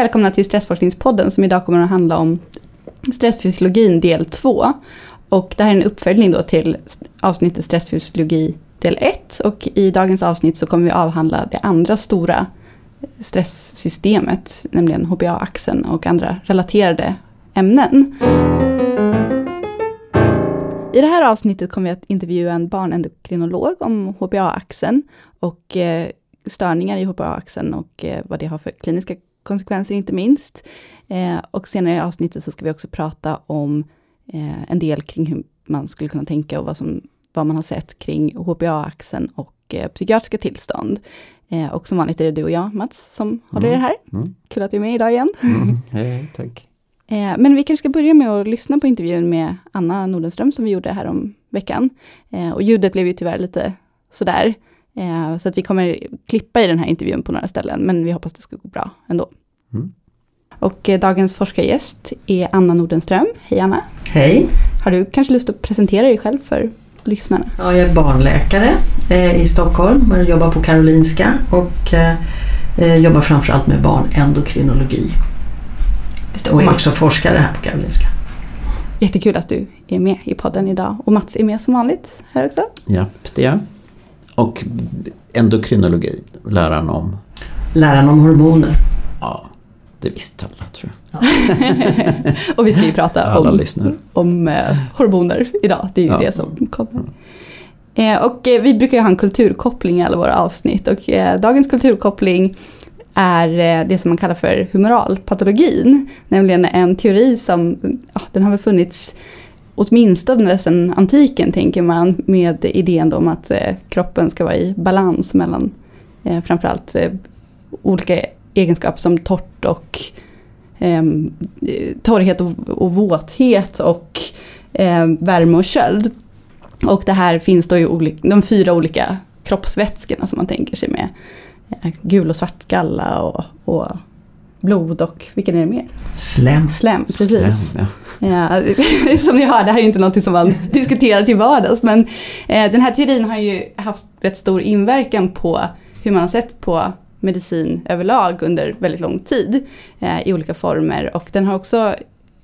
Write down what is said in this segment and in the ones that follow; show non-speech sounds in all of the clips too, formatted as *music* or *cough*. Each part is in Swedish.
Välkomna till Stressforskningspodden som idag kommer att handla om stressfysiologin del 2. Och det här är en uppföljning då till avsnittet stressfysiologi del 1. Och i dagens avsnitt så kommer vi avhandla det andra stora stresssystemet, nämligen HPA-axeln och andra relaterade ämnen. I det här avsnittet kommer vi att intervjua en barnendokrinolog om HPA-axeln och eh, störningar i HPA-axeln och eh, vad det har för kliniska konsekvenser inte minst. Eh, och senare i avsnittet så ska vi också prata om en del kring hur man skulle kunna tänka och vad, som, vad man har sett kring HPA-axeln och psykiatriska tillstånd. och som vanligt är det du och jag, Mats, som mm. håller i det här. Mm. Kul att du är med idag igen. Mm. *laughs* Hej, tack. Eh, men vi kanske ska börja med att lyssna på intervjun med Anna Nordenström som vi gjorde här om veckan. Eh, och ljudet blev ju tyvärr lite sådär. Eh, så att vi kommer klippa i den här intervjun på några ställen, men vi hoppas det ska gå bra ändå. Mm. Och dagens forskargäst är Anna Nordenström. Hej Anna! Hej! Har du kanske lust att presentera dig själv för lyssnarna? Ja, jag är barnläkare i Stockholm och jobbar på Karolinska och jobbar framförallt med barnendokrinologi. Och är också forskare här på Karolinska. Jättekul att du är med i podden idag. Och Mats är med som vanligt här också. Ja, det är jag. Och endokrinologi, läran om? Läran om hormoner. Ja, det visste alla tror jag. Ja. *laughs* och vi ska ju prata om, om eh, hormoner idag. Det är ju ja. det som kommer. Eh, och eh, vi brukar ju ha en kulturkoppling i alla våra avsnitt och dagens kulturkoppling är det som man kallar för humoralpatologin. Nämligen en teori som, ja, den har väl funnits åtminstone sedan antiken tänker man med idén om att eh, kroppen ska vara i balans mellan eh, framförallt eh, olika egenskaper som torrt och ehm, eh, torrhet och, och våthet och eh, värme och köld. Och det här finns då i de fyra olika kroppsvätskorna som man tänker sig med eh, gul och svart galla och, och blod och vilken är det mer? Slem. Slem, precis. Slem, ja. ja. *laughs* som ni hör, det här är inte något som man *laughs* diskuterar till vardags. Men eh, den här teorin har ju haft rätt stor inverkan på hur man har sett på medicin överlag under väldigt lång tid eh, i olika former. Och den har också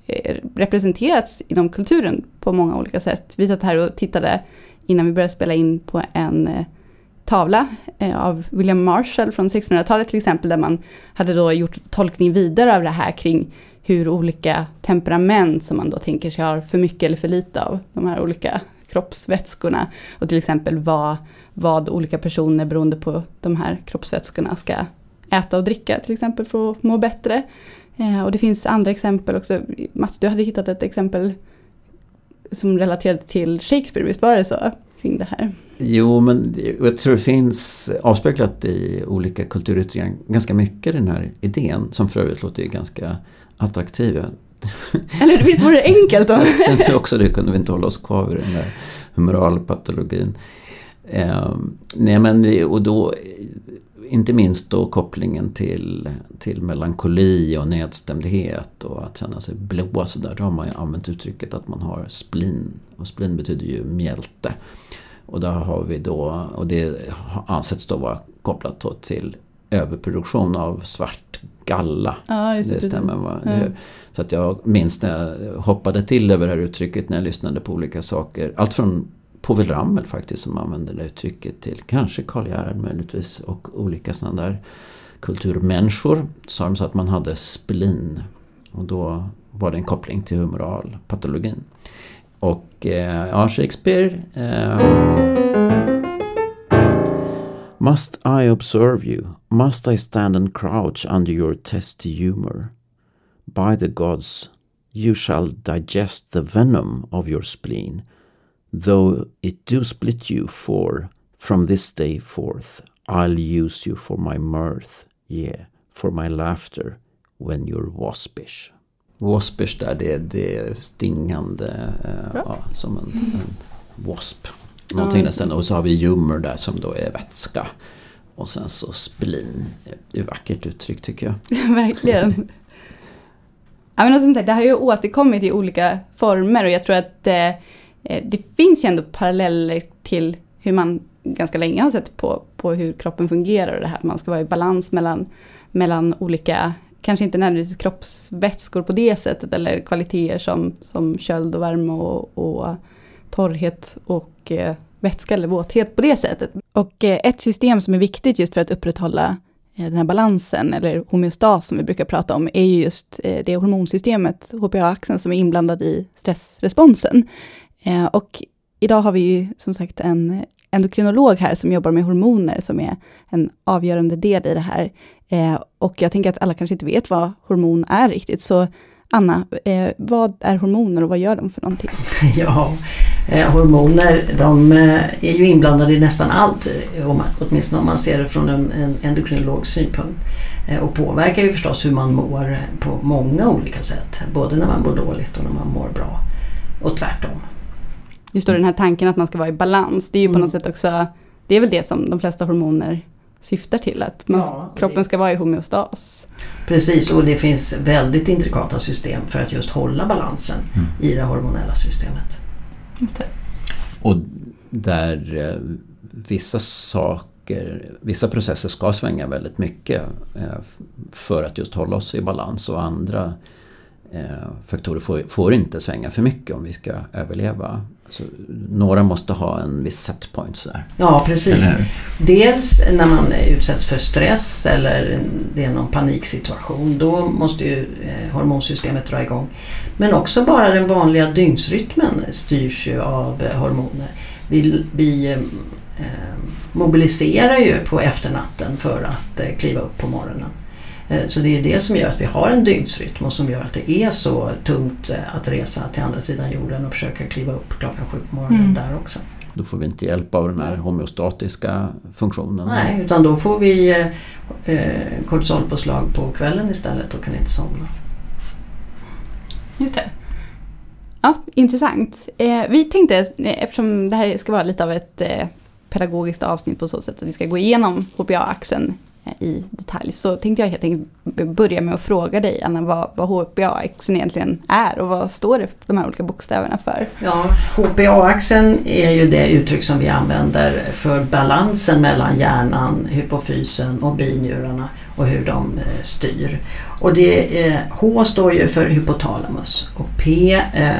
eh, representerats inom kulturen på många olika sätt. Vi satt här och tittade innan vi började spela in på en eh, tavla eh, av William Marshall från 1600-talet till exempel, där man hade då gjort tolkning vidare av det här kring hur olika temperament som man då tänker sig har för mycket eller för lite av de här olika kroppsvätskorna. Och till exempel vad, vad olika personer beroende på de här kroppsvätskorna ska äta och dricka till exempel för att må bättre. Eh, och det finns andra exempel också. Mats, du hade hittat ett exempel som relaterade till Shakespeare, visst var det så? Kring det här. Jo, men jag tror det finns avspeglat i olika kulturyttringar ganska mycket den här idén som för övrigt låter ju ganska attraktiv. *laughs* Eller visst vore det enkelt då? *laughs* jag också det, kunde vi inte hålla oss kvar vid den där humoralpatologin. Eh, nej men, och då inte minst då kopplingen till, till melankoli och nedstämdhet och att känna sig blå sådär. Då har man ju använt uttrycket att man har splin. Och splin betyder ju mjälte. Och där har vi då, och det har ansetts då vara kopplat då till överproduktion av svart galla. Ja, det, det stämmer. Va? Ja. Så att jag minns när jag hoppade till över det här uttrycket när jag lyssnade på olika saker. Allt från Povel Ramel faktiskt som använde det uttrycket till kanske Karl Gerhard möjligtvis och olika sådana där kulturmänniskor. Sa de så att man hade splin. Och då var det en koppling till humoralpatologin. Och eh, ja, Shakespeare eh, Must I observe you? Must I stand and crouch under your testy humour? By the gods, you shall digest the venom of your spleen, though it do split you, for from this day forth I'll use you for my mirth, yeah, for my laughter, when you're waspish. Waspish där, det, det är stingande eh, ja, som en, en wasp. Någonting ja, nästan. Och så har vi ljummer där som då är vätska. Och sen så splin. Det är vackert uttryck tycker jag. *laughs* Verkligen. Ja, men som sagt, det har ju återkommit i olika former och jag tror att eh, eh, det finns ju ändå paralleller till hur man ganska länge har sett på, på hur kroppen fungerar och det här att man ska vara i balans mellan, mellan olika kanske inte nödvändigtvis kroppsvätskor på det sättet eller kvaliteter som, som köld och värme och, och torrhet och eh, vätska eller våthet på det sättet. Och eh, ett system som är viktigt just för att upprätthålla eh, den här balansen, eller homeostas som vi brukar prata om, är ju just eh, det hormonsystemet, HPA-axeln, som är inblandad i stressresponsen. Eh, och idag har vi ju som sagt en endokrinolog här som jobbar med hormoner, som är en avgörande del i det här. Eh, och jag tänker att alla kanske inte vet vad hormon är riktigt, så Anna, eh, vad är hormoner och vad gör de för någonting? *laughs* Ja, eh, hormoner de eh, är ju inblandade i nästan allt, eh, om, åtminstone om man ser det från en, en endokrinologs synpunkt. Eh, och påverkar ju förstås hur man mår på många olika sätt, både när man mår dåligt och när man mår bra. Och tvärtom. Just då den här tanken att man ska vara i balans, det är ju på Mm. något sätt också, det är väl det som de flesta hormoner syftar till, att man, Ja, det- kroppen ska vara i homeostas. Precis, och det finns väldigt intrikata system för att just hålla balansen i det hormonella systemet. Just det. Och där eh, vissa saker, vissa processer ska svänga väldigt mycket eh, för att just hålla oss i balans och andra eh, faktorer får, får inte svänga för mycket om vi ska överleva. Så några måste ha en viss set point sådär. Ja, precis. Dels när man utsätts för stress eller det är någon paniksituation. Då måste ju eh, hormonsystemet dra igång. Men också bara den vanliga dygnsrytmen styrs ju av eh, hormoner. Vi, vi eh, eh, mobiliserar ju på efternatten för att eh, kliva upp på morgonen. Eh, Så det är det som gör att vi har en dygnsrytm och som gör att det är så tungt eh, att resa till andra sidan jorden och försöka kliva upp klockan sju på morgonen Mm. där också. Då får vi inte hjälp av den här homeostatiska funktionen. Nej, utan då får vi eh, eh, kortisolpåslag på kvällen istället och kan inte somna. Just det. Ja, intressant. Eh, vi tänkte, eftersom det här ska vara lite av ett eh, pedagogiskt avsnitt på så sätt att vi ska gå igenom HPA-axeln Eh, i detalj, så tänkte jag helt enkelt börja med att fråga dig, Anna, vad, vad HPA-axeln egentligen är och vad står det de här olika bokstäverna för? Ja, HPA-axeln är ju det uttryck som vi använder för balansen mellan hjärnan, hypofysen och binjurarna och hur de eh, styr. Och det, eh, H står ju för hypotalamus och P eh,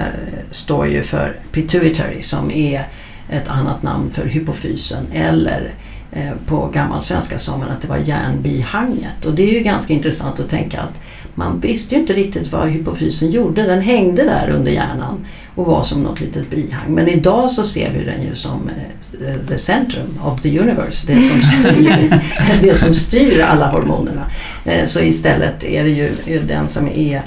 står ju för pituitary som är ett annat namn för hypofysen eller Eh, på gammalsvenska sa man att det var hjärnbihanget. Och det är ju ganska intressant att tänka att man visste ju inte riktigt vad hypofysen gjorde. Den hängde där under hjärnan och var som något litet bihang. Men idag så ser vi den ju som eh, the centrum of the universe. Det som styr, *laughs* det som styr alla hormonerna. Eh, så istället är det ju den som är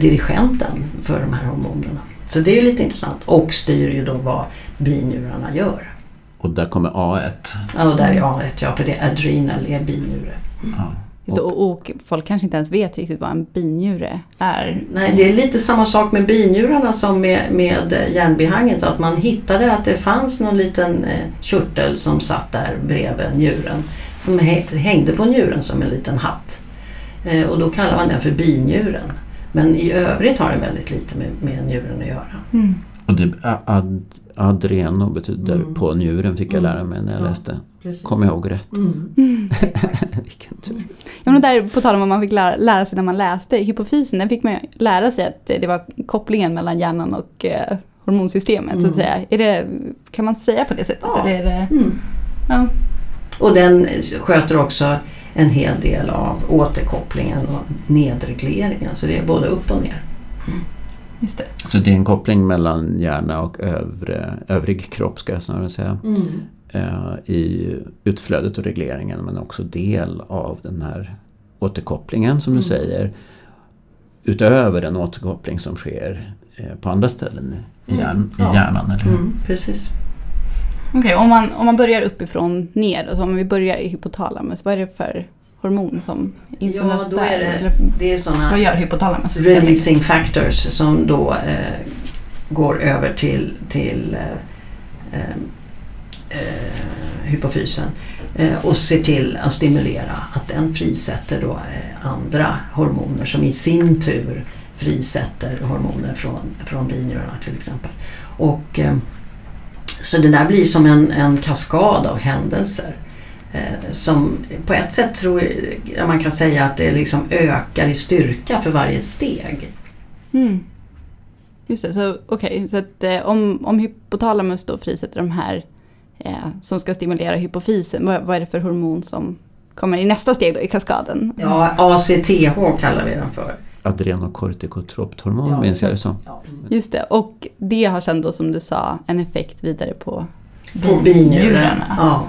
dirigenten för de här hormonerna. Så det är ju lite intressant. Och styr ju då vad binjurarna gör. Och där kommer A1. Ja, och där är A1 ja, för det är adrenal är binjure. Ja. Just, och, och folk kanske inte ens vet riktigt vad en binjure är. Nej, det är lite samma sak med binjurarna som med, med hjärnbihanget. Så att man hittade att det fanns någon liten eh, körtel som satt där bredvid njuren. Som hä- hängde på njuren som en liten hatt. Eh, och då kallar man den för binjuren. Men i övrigt har den väldigt lite med, med njuren att göra. Mm. Och det, ad, adreno betyder Mm. på njuren fick jag Mm. lära mig när jag Ja. läste. Precis. Kommer jag ihåg rätt? Mm. *laughs* Vilken tur. Ja, men där, på tal om vad man fick lära, lära sig när man läste, hypofysen, den fick man lära sig att det var kopplingen mellan hjärnan och eh, hormonsystemet. Så att Mm. säga. Är det, kan man säga på det sättet? Ja. Eller är det, Mm. ja. Och den sköter också en hel del av återkopplingen och nedregleringen. Så det är både upp och ner. Just det. Så det är en koppling mellan hjärna och övre, övrig kropp ska jag snarare säga. eh, I utflödet och regleringen men också del av den här återkopplingen som du Mm. säger. Utöver den återkoppling som sker eh, på andra ställen i, Mm. hjärn, Ja. i hjärnan. Eller hur? Mm, precis. Okej, om, man, om man börjar uppifrån ner, alltså om vi börjar i hypotalamus, vad är det för hormon som insöndras Ja, då är det, det är sådana vad gör hypotalamus? releasing factors som då eh, går över till, till eh, eh, eh, hypofysen eh, och ser till att stimulera att den frisätter då eh, andra hormoner som i sin tur frisätter hormoner från, från binjurarna till exempel. Och, så det där blir som en, en kaskad av händelser som på ett sätt tror jag man kan säga att det liksom ökar i styrka för varje steg. Mm. Just det, så okej, okay, så att eh, om, om hypotalamus då frisätter de här eh, som ska stimulera hypofysen, vad, vad, är det för hormon som kommer i nästa steg då i kaskaden? Ja, ACTH kallar vi den för. Adrenokortikotropt hormon ja, minns jag det som. Ja, Just det, och det har sen då som du sa en effekt vidare på på binjurarna. Ja.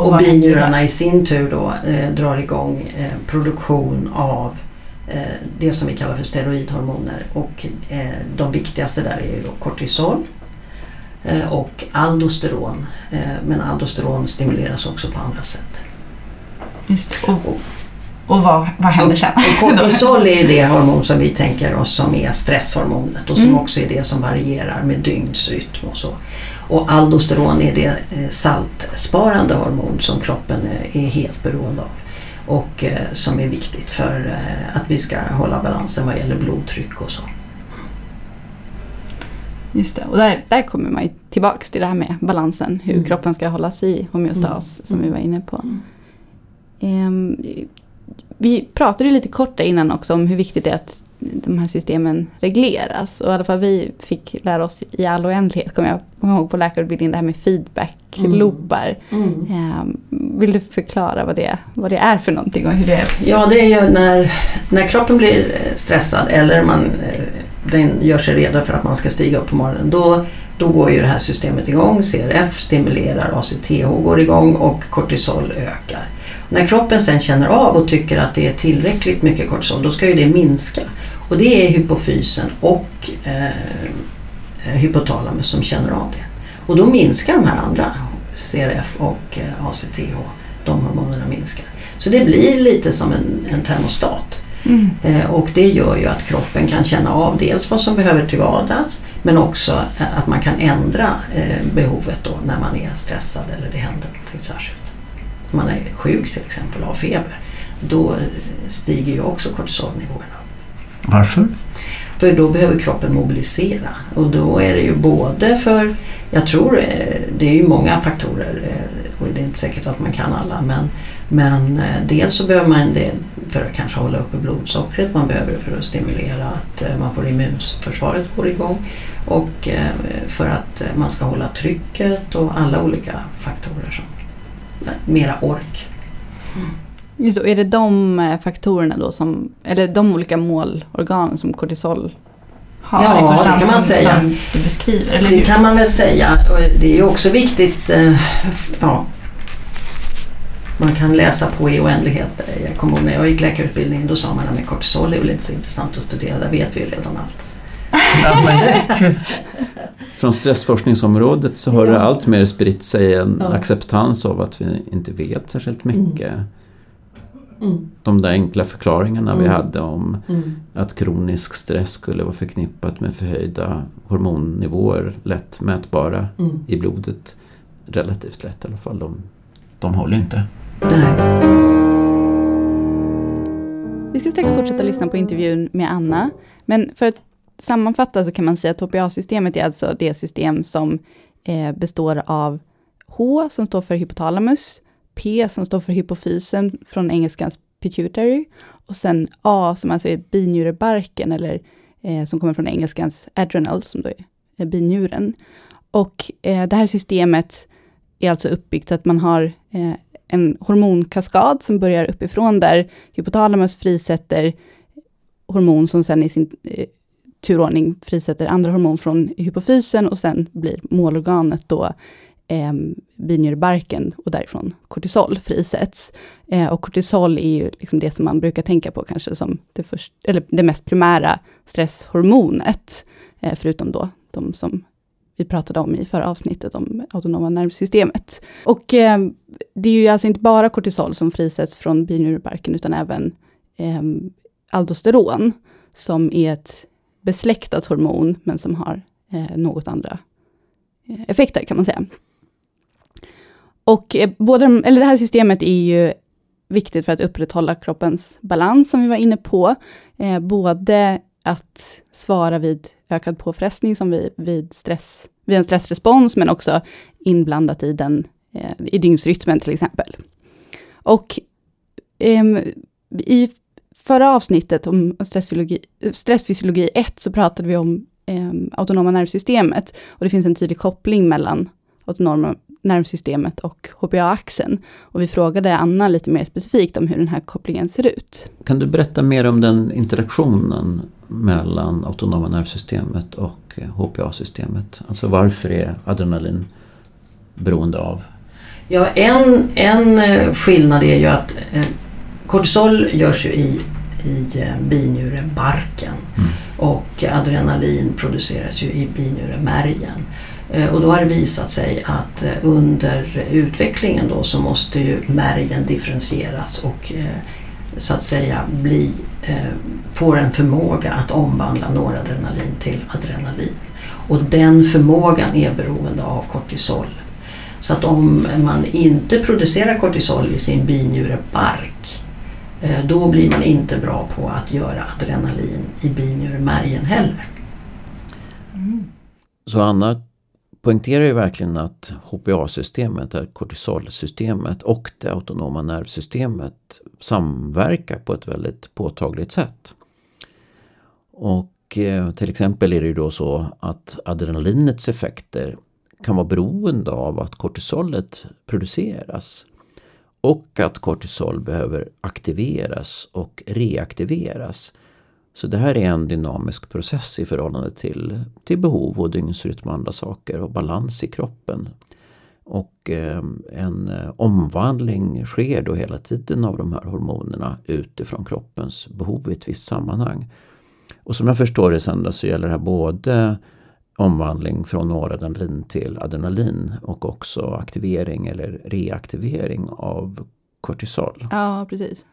Och, och binjurarna i sin tur då eh, drar igång eh, produktion av eh, det som vi kallar för steroidhormoner. Och eh, de viktigaste där är ju då kortisol eh, och aldosteron. Eh, men aldosteron stimuleras också på andra sätt. Just och, och, och vad, vad händer sen? Och *laughs* kortisol är det hormon som vi tänker oss som är stresshormonet och som mm. också är det som varierar med dygnsrytm och så. Och aldosteron är det eh, saltsparande hormon som kroppen eh, är helt beroende av och eh, som är viktigt för att vi ska hålla balansen vad gäller blodtryck och så. Just det, och där, där kommer man ju tillbaks till det här med balansen, hur mm. kroppen ska hållas i homeostas mm. som vi var inne på. Um, vi pratade lite kort där innan också om hur viktigt det är att de här systemen regleras. Och i alla fall vi fick lära oss i all oändlighet, kommer jag ihåg på läkarutbildningen, det här med feedback-loopar. Mm. Mm. Vill du förklara vad det, vad det är för någonting och hur det är? Ja, det är ju när, när kroppen blir stressad eller man, eh, den gör sig redo för att man ska stiga upp på morgonen. Då, då går ju det här systemet igång, CRF stimulerar, ACTH går igång och kortisol ökar. När kroppen sen känner av och tycker att det är tillräckligt mycket kortisol, då ska ju det minska. Och det är hypofysen och eh, hypotalamus som känner av det. Och då minskar de här andra, CRF och eh, ACTH, de hormonerna minskar. Så det blir lite som en, en termostat. Mm. Eh, och det gör ju att kroppen kan känna av dels vad som behöver till vardags men också eh, att man kan ändra eh, behovet då när man är stressad eller det händer någonting särskilt. Om man är sjuk till exempel och har feber då stiger ju också kortisolnivåerna varför? För då behöver kroppen mobilisera och då är det ju både för, jag tror eh, det är ju många faktorer eh, och det är inte säkert att man kan alla men, men eh, dels så behöver man det för att kanske hålla uppe blodsockret, man behöver det för att stimulera att man får immunförsvaret går igång och för att man ska hålla trycket och alla olika faktorer som mera ork. Mm. Just då, är det de eh, faktorerna då som, eller de olika målorganen som kortisol har ja, i första hand det kan man som, säga. som du beskriver? Eller det hur? kan man väl säga. Det är ju också viktigt, eh, ja, man kan läsa på i oändlighet. Jag kommer ihåg när jag gick läkarutbildningen då sa man att kortisol är väl inte så intressant att studera, där vet vi ju redan allt. *laughs* Från stressforskningsområdet så har ja. det allt mer spritt sig en ja. acceptans av att vi inte vet särskilt mycket. Mm. Mm. De där enkla förklaringarna mm. vi hade om mm. att kronisk stress skulle vara förknippat med förhöjda hormonnivåer lätt mätbara mm. i blodet. Relativt lätt i alla fall. De, de håller inte. Nej. Vi ska strax fortsätta lyssna på intervjun med Anna. Men för att sammanfatta så kan man säga att HPA-systemet är alltså det system som eh, består av H som står för hypotalamus, P som står för hypofysen från engelskans pituitary och sen A som alltså är binjurebarken eller eh, som kommer från engelskans adrenal som då är binjuren. Och eh, det här systemet är alltså uppbyggt så att man har eh, en hormonkaskad som börjar uppifrån där hypotalamus frisätter hormon som sen i sin eh, turordning frisätter andra hormon från hypofysen och sen blir målorganet då eh, binjurebarken och därifrån kortisol frisätts. Eh, och kortisol är ju liksom det som man brukar tänka på kanske som det, först, eller det mest primära stresshormonet, eh, förutom då de som vi pratade om i förra avsnittet om autonoma nervsystemet. Och eh, det är ju alltså inte bara kortisol som frisätts från binjurebarken, utan även eh, aldosteron, som är ett besläktat hormon, men som har eh, något andra eh, effekter kan man säga. Och eh, både de, eller det här systemet är ju viktigt för att upprätthålla kroppens balans, som vi var inne på. Eh, både att svara vid ökad påfrestning, som vid, vid, stress, vid en stressrespons, men också inblandat i, den, eh, i dygnsrytmen till exempel. Och eh, i förra avsnittet om stressfysiologi, 1 så pratade vi om ehm, autonoma nervsystemet. Och det finns en tydlig koppling mellan autonoma nervsystemet och HPA-axeln. Och vi frågade Anna lite mer specifikt om hur den här kopplingen ser ut. Kan du berätta mer om den interaktionen mellan autonoma nervsystemet och HPA-systemet? Alltså varför är adrenalin beroende av? Ja, en, en eh, skillnad är ju att eh, kortisol görs ju i, i eh, binjurebarken mm. och adrenalin produceras ju i binjuremärgen. Och då har det visat sig att under utvecklingen då så måste ju märgen differentieras och så att säga bli, får en förmåga att omvandla noradrenalin till adrenalin. Och den förmågan är beroende av kortisol. Så att om man inte producerar kortisol i sin binjurebark eh, då blir man inte bra på att göra adrenalin i binjuremärgen heller. Mm. Så Anna poängterar ju verkligen att HPA-systemet, kortisolsystemet och det autonoma nervsystemet samverkar på ett väldigt påtagligt sätt. Och eh, till exempel är det ju då så att adrenalinets effekter kan vara beroende av att kortisolet produceras och att kortisol behöver aktiveras och reaktiveras. Så det här är en dynamisk process i förhållande till, till behov och dygnsrytm och andra saker och balans i kroppen. Och eh, en eh, omvandling sker då hela tiden av de här hormonerna utifrån kroppens behov i ett visst sammanhang. Och som jag förstår det sen så gäller det här både omvandling från noradrenalin till adrenalin och också aktivering eller reaktivering av kortisol. Ja, precis.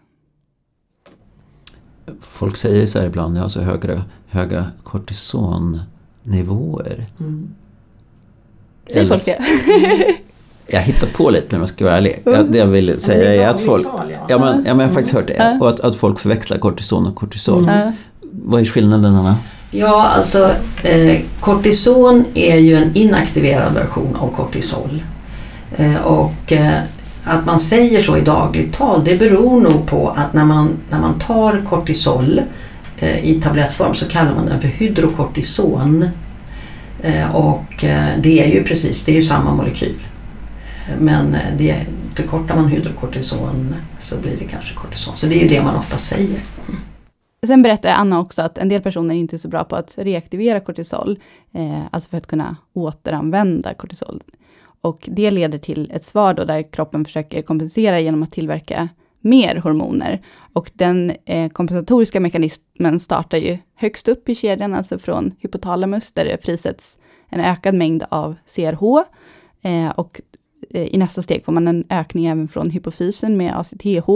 Folk säger så här ibland, jag har så höga, höga kortisonnivåer. Mm. Säger folk det? *laughs* jag hittar på lite om jag ska vara ärlig. Jag, det jag vill säga är att folk... Ja, men, ja, men jag har faktiskt hört det. Och att, att folk förväxlar kortison och kortisol. Mm. Vad är skillnaden Anna? Ja, alltså eh, kortison är ju en inaktiverad version av kortisol. Eh, och eh, att man säger så i dagligt tal det beror nog på att när man, när man tar kortisol eh, i tablettform så kallar man den för hydrokortison. Eh, och eh, det är ju precis, det är ju samma molekyl. Eh, men eh, det, förkortar man hydrokortison så blir det kanske kortison. Så det är ju det man ofta säger. Mm. Sen berättar Anna också att en del personer är inte är så bra på att reaktivera kortisol, eh, alltså för att kunna återanvända kortisol. Och det leder till ett svar då där kroppen försöker kompensera genom att tillverka mer hormoner. Och den eh, kompensatoriska mekanismen startar ju högst upp i kedjan, alltså från hypotalamus, där det frisätts en ökad mängd av CRH. Eh, och eh, i nästa steg får man en ökning även från hypofysen med ACTH.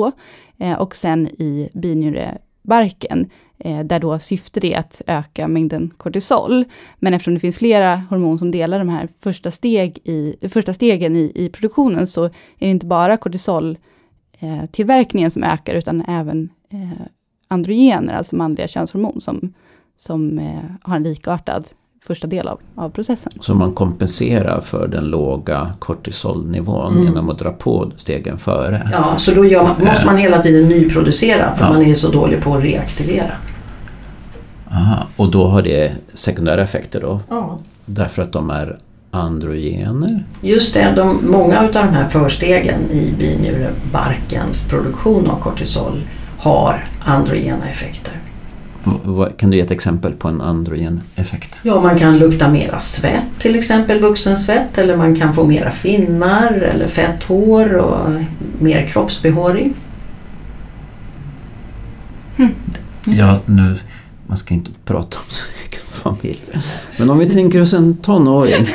Eh, och sen i binjurebarken där då syftet är att öka mängden kortisol. Men eftersom det finns flera hormon som delar de här första, steg i, första stegen i, i produktionen, så är det inte bara kortisoltillverkningen eh, som ökar, utan även eh, androgener, alltså manliga könshormon, som, som eh, har en likartad första del av, av processen. Så man kompenserar för den låga kortisolnivån mm. genom att dra på stegen före? Ja, så då man, måste man hela tiden nyproducera för ja. man är så dålig på att reaktivera. Aha, och då har det sekundära effekter då? Ja. Därför att de är androgener? Just det, de, många av de här förstegen i binjurebarkens produktion av kortisol har androgena effekter. Kan du ge ett exempel på en androgen effekt? Ja, man kan lukta mera svett, till exempel vuxensvett, eller man kan få mera finnar eller fett hår och mer kroppsbehåring. Mm. Ja, nu, man ska inte prata om sin egen familj. Men om vi tänker oss en tonåring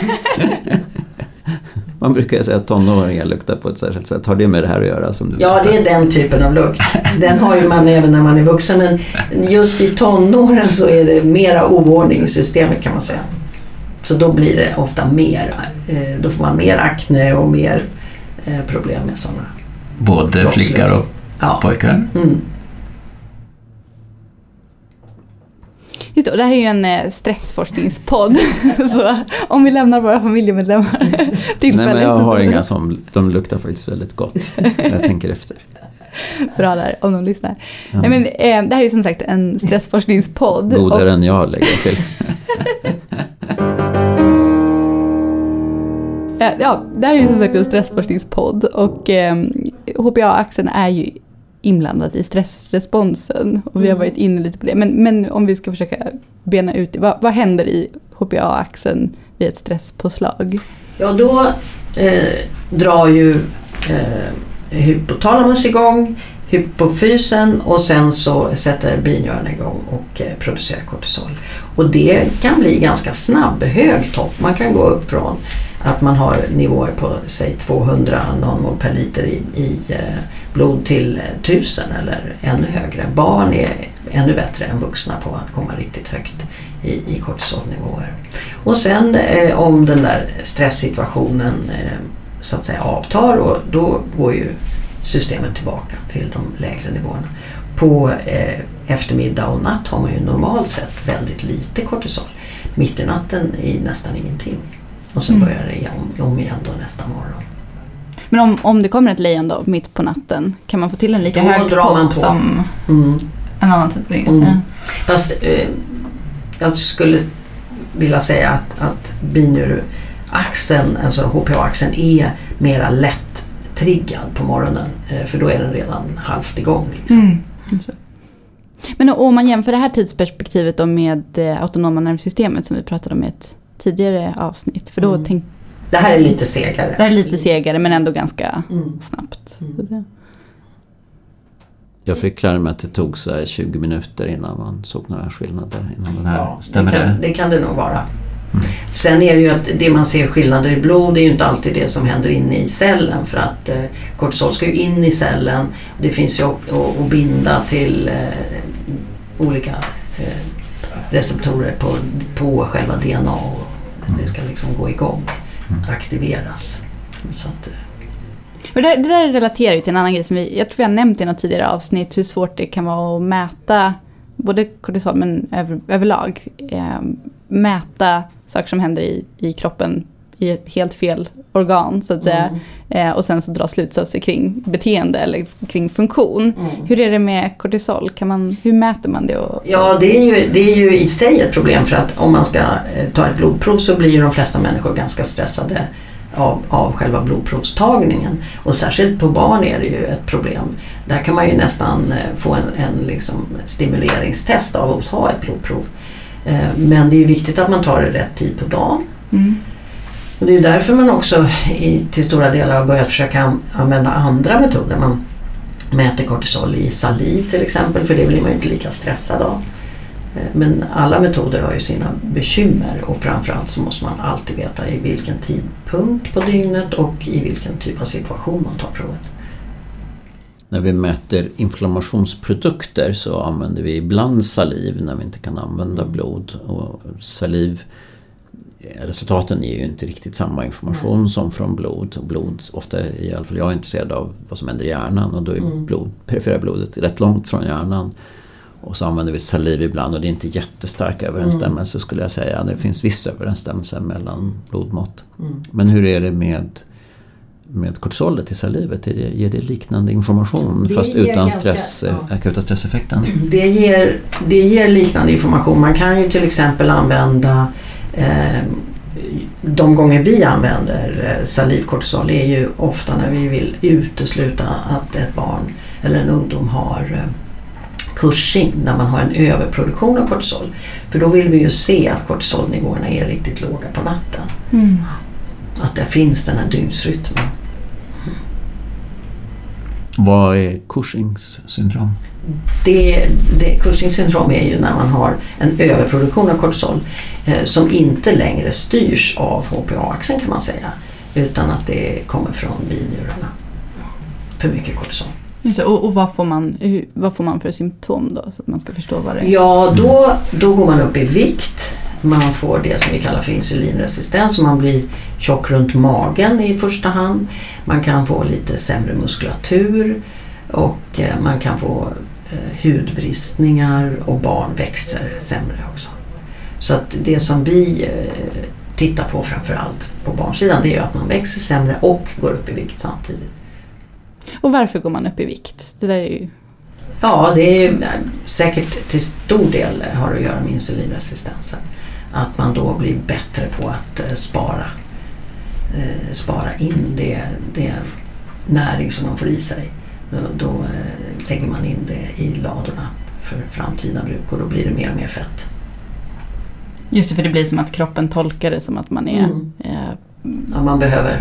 Man brukar säga att tonåringar luktar på ett särskilt sätt. Har det med det här att göra? Som du ja, det är den typen av lukt. Den har ju man även när man är vuxen. Men just i tonåren så är det mera oordning i systemet kan man säga. Så då blir det ofta mer. Eh, då får man mer akne och mer eh, problem med sådana. Både flickor och ja. pojkar? Mm. Just det, det här är ju en eh, stressforskningspodd. *laughs* så om vi lämnar våra familjemedlemmar tillfälligt. *laughs* Nej men jag har inga som, de luktar faktiskt väldigt gott. Jag tänker efter. *laughs* Bra där, om de lyssnar. Ja. Nej, men, eh, det här är ju som sagt en stressforskningspodd. Godare och... än jag lägger jag till. ja, det här är ju som sagt en stressforskningspodd och eh, HPA-axeln är ju inblandad i stressresponsen. Och vi har mm. varit inne lite på det. Men, men om vi ska försöka bena ut det. Vad, vad händer i HPA-axeln vid ett stresspåslag? Ja, då eh, drar ju eh, hypotalamus igång, hypofysen och sen så sätter binjurarna igång och eh, producerar kortisol. Och det kan bli ganska snabb, hög topp. Man kan gå upp från att man har nivåer på säg 200 nanomol per liter i, i eh, blod till 1000 eller ännu högre. Barn är ännu bättre än vuxna på att komma riktigt högt i, i kortisolnivåer. Och sen eh, om den där stresssituationen eh, så att säga avtar och då går ju systemet tillbaka till de lägre nivåerna. På eh, eftermiddag och natt har man ju normalt sett väldigt lite kortisol. Mitt i natten är nästan ingenting. Och sen mm. börjar det om, om igen då nästa morgon. Men om, om det kommer ett lejon då mitt på natten, kan man få till en lika då hög topp som mm. en annan typ av mm. ja. Fast eh, jag skulle vilja säga att, att binuraxeln, alltså HPA-axeln, är mera lätt triggad på morgonen. Eh, för då är den redan halvt igång. Liksom. Mm. Men om man jämför det här tidsperspektivet då med eh, autonoma nervsystemet som vi pratade om i ett tidigare avsnitt. För då mm. tänk, det här är lite segare. Det här är lite segare men ändå ganska mm. snabbt. Mm. Jag fick lära mig att det tog så 20 minuter innan man såg några skillnader. Innan den här, ja, stämmer det, kan, det? det kan det nog vara. Mm. Sen är det ju att det man ser skillnader i blod det är ju inte alltid det som händer inne i cellen för att eh, kortisol ska ju in i cellen. Det finns ju att binda till eh, olika eh, receptorer på, på själva DNA och mm. det ska liksom gå igång, mm aktiveras. Så att, eh, och det, det där relaterar ju till en annan grej som vi, jag tror vi har nämnt i något tidigare avsnitt, hur svårt det kan vara att mäta både kortisol men över, överlag. Eh, mäta saker som händer i, i kroppen i helt fel organ så att säga. Mm. Eh, och sen så dra slutsatser kring beteende eller kring funktion. Mm. Hur är det med kortisol? Kan man, hur mäter man det? Och, ja det är, ju, det är ju i sig ett problem för att om man ska eh, ta ett blodprov så blir ju de flesta människor ganska stressade av, av själva blodprovstagningen. Och särskilt på barn är det ju ett problem. Där kan man ju nästan eh, få en, en liksom stimuleringstest av att ta ett blodprov. Eh, men det är ju viktigt att man tar det rätt tid på dagen. Mm. Och det är därför man också i, till stora delar har börjat försöka använda andra metoder. Man mäter kortisol i saliv till exempel för det blir man ju inte lika stressad av. Eh, men alla metoder har ju sina bekymmer och framförallt så måste man alltid veta i vilken tidpunkt på dygnet och i vilken typ av situation man tar provet. När vi mäter inflammationsprodukter så använder vi ibland saliv när vi inte kan använda blod. Och saliv resultaten ger ju inte riktigt samma information mm. som från blod. Och blod, ofta i alla fall jag är intresserad av vad som händer i hjärnan och då är mm. blod, perifera blodet rätt långt från hjärnan. Och så använder vi saliv ibland och det är inte jättestark överensstämmelse mm. skulle jag säga. Det finns viss överensstämmelse mellan blodmått. Mm. Men hur är det med med kortisolet i salivet? Det, ger det liknande information det fast utan stress, ja. akuta stresseffekten? Det ger, det ger liknande information. Man kan ju till exempel använda eh, de gånger vi använder eh, salivkortisol är ju ofta när vi vill utesluta att ett barn eller en ungdom har eh, Cushing när man har en överproduktion av kortisol. För då vill vi ju se att kortisolnivåerna är riktigt låga på natten. Mm. Att det finns den här dygnsrytmen. Vad är Cushings syndrom? Det, det, Cushings syndrom är ju när man har en överproduktion av kortisol eh, som inte längre styrs av HPA-axeln kan man säga. Utan att det kommer från binjurarna. För mycket kortisol. Och, och vad, får man, vad får man för symptom då? Så att man ska förstå vad det är. Ja, då, då går man upp i vikt. Man får det som vi kallar för insulinresistens. Man blir tjock runt magen i första hand. Man kan få lite sämre muskulatur och eh, man kan få eh, hudbristningar och barn växer sämre också. Så att det som vi eh, tittar på framförallt på barnsidan det är att man växer sämre och går upp i vikt samtidigt. Och varför går man upp i vikt? Det där är ju... Ja, det är säkert till stor del har att göra med insulinresistensen. Att man då blir bättre på att eh, spara, eh, spara in det, det näring som man får i sig. Då, då eh, lägger man in det i ladorna för framtida bruk och då blir det mer och mer fett. Just det, för det blir som att kroppen tolkar det som att man är... Mm. Eh, Ja, man, behöver,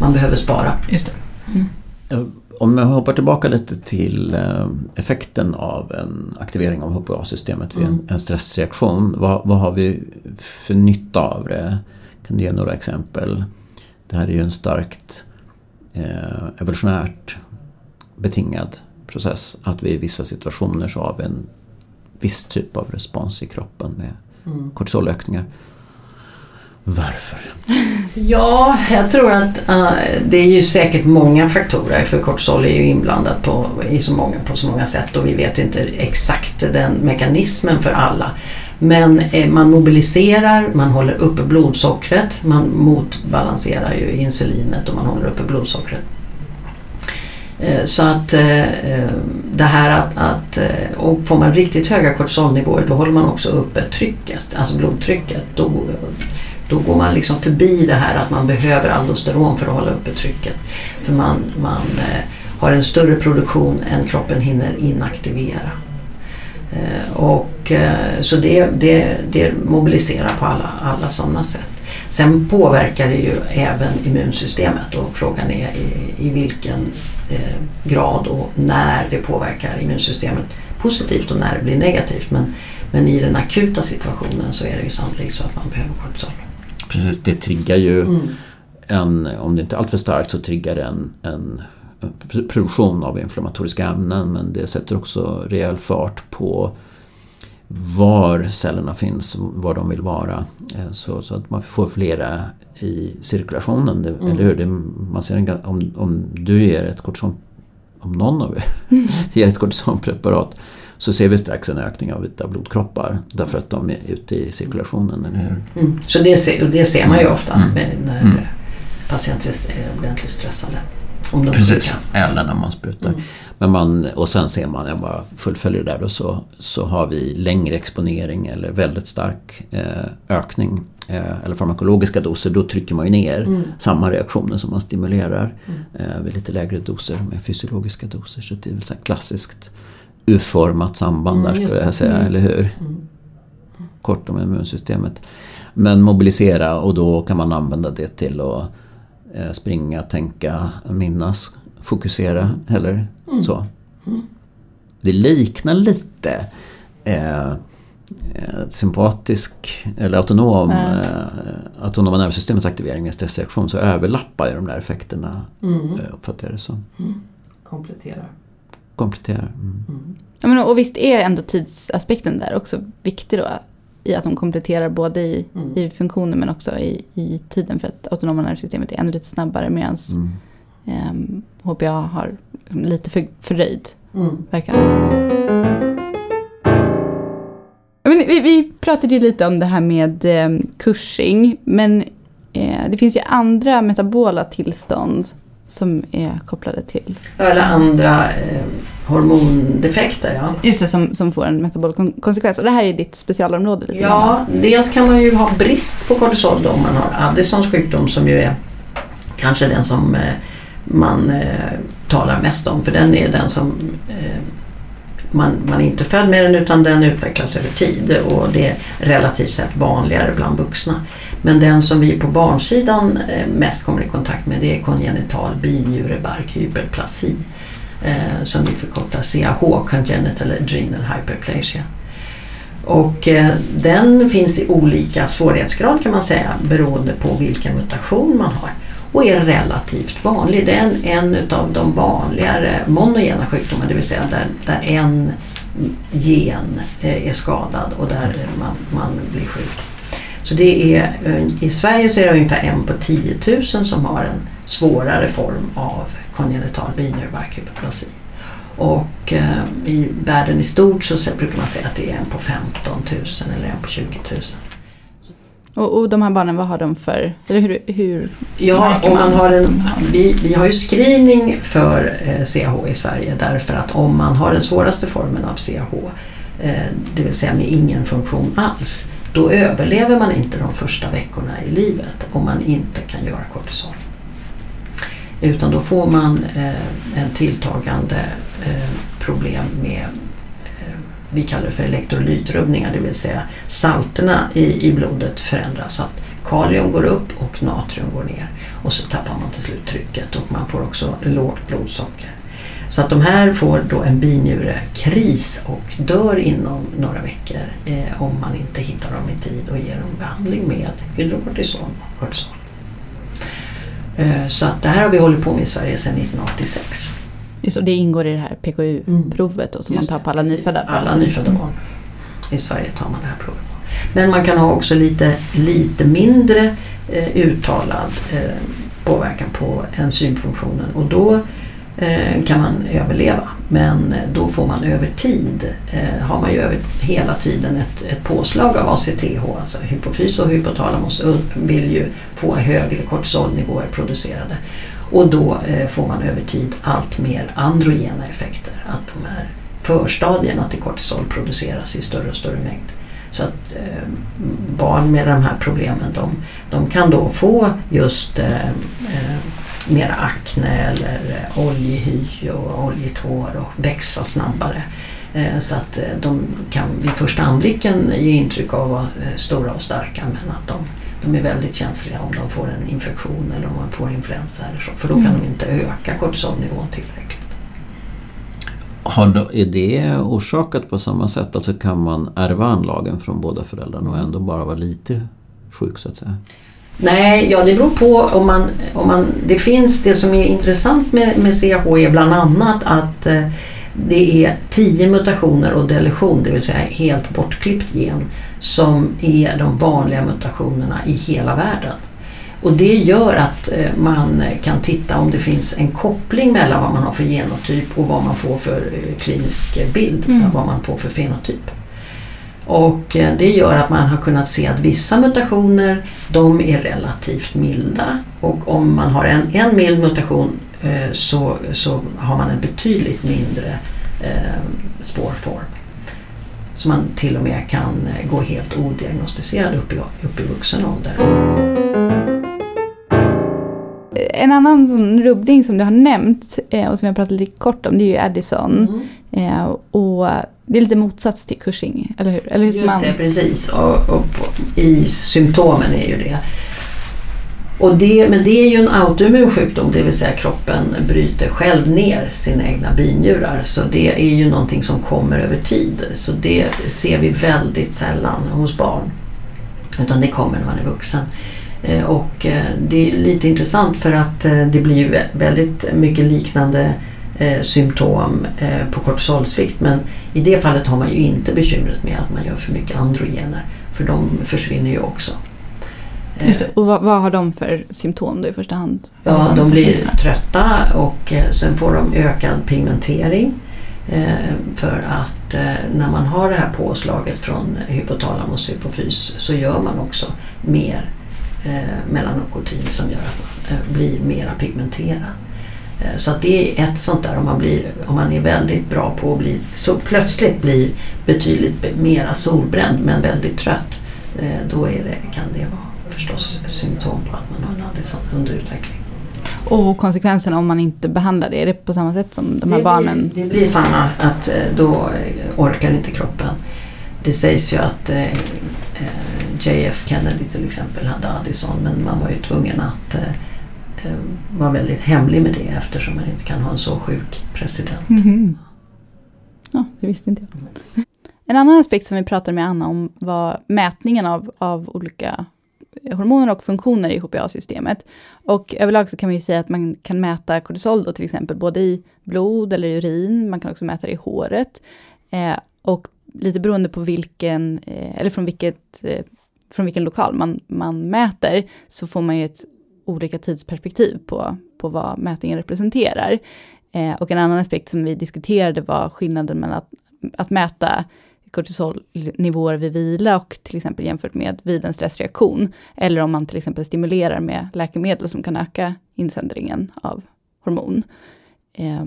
man behöver spara. just det. Mm. Om jag hoppar tillbaka lite till eh, effekten av en aktivering av HPA-systemet vid en, Mm. en stressreaktion. Vad, vad har vi för nytta av det? Kan du ge några exempel? Det här är ju en starkt eh, evolutionärt betingad process. Att vi i vissa situationer så har vi en viss typ av respons i kroppen med Mm. kortisolökningar. Varför? Ja, jag tror att uh, det är ju säkert många faktorer för kortisol är ju inblandat på, i så många, på så många sätt och vi vet inte exakt den mekanismen för alla. Men eh, man mobiliserar, man håller uppe blodsockret, man motbalanserar ju insulinet och man håller uppe blodsockret. Eh, Så att eh, eh det här att, att eh, och får man riktigt höga kortisolnivåer då håller man också uppe trycket, alltså blodtrycket. Då, då går man liksom förbi det här att man behöver aldosteron för att hålla uppe trycket. För man, man eh, har en större produktion än kroppen hinner inaktivera. Eh, och, eh, så det, det, det mobiliserar på alla, alla sådana sätt. Sen påverkar det ju även immunsystemet och frågan är i, i vilken eh, grad och när det påverkar immunsystemet positivt och när det blir negativt. Men, men i den akuta situationen så är det ju sannolikt så att man behöver kortisol. Precis, det triggar ju Mm. en, om det inte är alltför starkt så triggar det en, en produktion av inflammatoriska ämnen men det sätter också rejäl fart på var cellerna finns, var de vill vara. Eh, Så, så att man får flera i cirkulationen, det, eller hur? Det, man ser en, om, om du ger ett kortison, om någon av er *laughs* ger ett kortisonpreparat så ser vi strax en ökning av vita blodkroppar därför att de är ute i cirkulationen, eller hur? Mm. Så det ser, det ser man ju ofta Mm. med, när Mm. patienter är ordentligt stressade. Om de Precis, inte eller när man sprutar. Mm. Men man, och sen ser man, jag bara fullföljer det där och så, så har vi längre exponering eller väldigt stark eh, ökning eh, eller farmakologiska doser. Då trycker man ju ner Mm. samma reaktioner som man stimulerar Mm. eh, vid lite lägre doser med fysiologiska doser. Så det är väl så klassiskt U-format samband Mm, där just skulle jag säga, Mm. eller hur? Mm. Kort om immunsystemet. Men mobilisera och då kan man använda det till att eh, springa, tänka, minnas, fokusera eller Mm. så. Mm. Det liknar lite eh, eh, sympatisk eller autonom, Ja. eh, autonoma nervsystemets aktivering med stressreaktion så överlappar ju de där effekterna Mm. eh, uppfattar jag det som. Mm. Kompletterar. Kompletterar. Mm. Mm. Ja, men, och visst är ändå tidsaspekten där också viktig då? I att de kompletterar både i, Mm. i funktionen men också i, i tiden för att autonoma nervsystemet är ändå lite snabbare medan Mm. ehm, HPA har liksom lite för, fördröjd Mm. verkan. Men vi, vi pratade ju lite om det här med eh, Cushing men eh, det finns ju andra metabola tillstånd som är kopplade till Eller andra eh, hormondefekter. Ja. Just det, som, som får en metabol kon- konsekvens. Och det här är ditt specialområde lite grann. Ja, dels kan man ju ha brist på kortisol då om man har Addisons sjukdom som ju är kanske den som eh, man eh, talar mest om för den är den som eh, man, man är inte född med den utan den utvecklas över tid och det är relativt sett vanligare bland vuxna. Men den som vi på barnsidan eh, mest kommer i kontakt med det är kongenital binjurebarkhyperplasi eh, som vi förkortar CAH, congenital adrenal hyperplasia. Och eh, den finns i olika svårighetsgrad kan man säga beroende på vilken mutation man har och är relativt vanlig. Det är en, en av de vanligare monogena sjukdomarna, det vill säga där, där en gen eh, är skadad och där man, man blir sjuk. Så det är, eh, I Sverige så är det ungefär en på 10 000 som har en svårare form av kongenital binjurebarkhyperplasi. Och eh, i världen i stort så brukar man säga att det är en på 15 000 eller en på 20 000. Och, och de här barnen, vad har de för, eller hur, hur Ja, om man har en, vi, vi har ju screening för eh, CAH i Sverige därför att om man har den svåraste formen av CAH, eh, det vill säga med ingen funktion alls, då överlever man inte de första veckorna i livet om man inte kan göra kortisol. Utan då får man eh, en tilltagande eh, problem med eh, vi kallar det för elektrolytrubbningar, det vill säga salterna i, i blodet förändras så att kalium går upp och natrium går ner. Och så tappar man till slut trycket och man får också lågt blodsocker. Så att de här får då en binjurekris och dör inom några veckor eh, om man inte hittar dem i tid och ger dem behandling med hydrokortison och kortison. Eh, så att det här har vi hållit på med i Sverige sedan 1986. Just och det ingår i det här PKU-provet som man tar på alla nyfödda barn? Alla nyfödda barn. I Sverige tar man det här provet på. Men man kan ha också lite, lite mindre eh, uttalad eh, påverkan på enzymfunktionen och då Eh, kan man överleva. Men eh, då får man över tid, eh, har man ju över hela tiden ett, ett påslag av ACTH, alltså hypofys och hypotalamus vill ju få högre kortisolnivåer producerade. Och då eh, får man över tid allt mer androgena effekter, att de här förstadierna till kortisol produceras i större och större mängd. Så att eh, barn med de här problemen de, de kan då få just eh, mera akne eller eh, oljehy och oljigt hår och växa snabbare. Eh, så att eh, de kan vid första anblicken ge intryck av att vara stora och starka men att de, de är väldigt känsliga om de får en infektion eller om de får influensa eller så. För då kan mm. de inte öka kortisolnivån tillräckligt. Har är det orsakat på samma sätt? Alltså kan man ärva anlagen från båda föräldrarna och ändå bara vara lite sjuk så att säga? Nej, ja det beror på om man, om man... Det finns, det som är intressant med, med CAH är bland annat att eh, det är tio mutationer och deletion, det vill säga helt bortklippt gen, som är de vanliga mutationerna i hela världen. Och det gör att eh, man kan titta om det finns en koppling mellan vad man har för genotyp och vad man får för eh, klinisk bild, mm. vad man får för fenotyp. Och eh, det gör att man har kunnat se att vissa mutationer de är relativt milda och om man har en, en mild mutation eh, så, så har man en betydligt mindre eh, svår form. Så man till och med kan eh, gå helt odiagnostiserad upp i, upp i vuxen ålder. En annan rubbning som du har nämnt och som jag pratat lite kort om det är ju Addison. Mm. och det är lite motsats till Cushing, eller hur? Eller hur Just man... det, precis. Och, och I symptomen är ju det. Och det. Men det är ju en autoimmun sjukdom, det vill säga kroppen bryter själv ner sina egna binjurar. Så det är ju någonting som kommer över tid. Så det ser vi väldigt sällan hos barn. Utan det kommer när man är vuxen. Eh, och eh, det är lite intressant för att eh, det blir ju väldigt mycket liknande symptom på kortisolsvikt. Men i det fallet har man ju inte bekymret med att man gör för mycket androgener. För de försvinner ju också. Just det. Och vad, vad, har de för symptom då i första hand? Ja, de blir trötta och sen får de ökad pigmentering. För att när man har det här påslaget från hypotalamus och hypofys så gör man också mer eh, melanokortin som gör att man eh, blir mera pigmenterad. Eh, så det är ett sånt där om man, blir, om man är väldigt bra på att bli, så plötsligt blir betydligt mera solbränd men väldigt trött. Eh, då är det, kan det vara förstås symptom på att man har en Addison under utveckling. Och konsekvenserna om man inte behandlar det, är det på samma sätt som de här det barnen? Blir, det blir samma, att eh, då orkar inte kroppen. Det sägs ju att eh, JF Kennedy till exempel hade Addison men man var ju tvungen att eh, eh, vara väldigt hemlig med det eftersom man inte kan ha en så sjuk president. Mm -hmm. Ja, det visste inte jag. En annan aspekt som vi pratade med Anna om var mätningen av, av olika eh, hormoner och funktioner i HPA-systemet. Och överlag så kan man ju säga att man kan mäta kortisol då till exempel både i blod eller urin, man kan också mäta det i håret. Eh, och lite beroende på vilken, eh, eller från vilket eh, från vilken lokal man, man mäter, så får man ju ett olika tidsperspektiv på, på vad mätningen representerar. Eh, och en annan aspekt som vi diskuterade var skillnaden mellan att, att mäta kortisolnivåer vid vila och till exempel jämfört med vid en stressreaktion. Eller om man till exempel stimulerar med läkemedel som kan öka insändringen av hormon. Eh,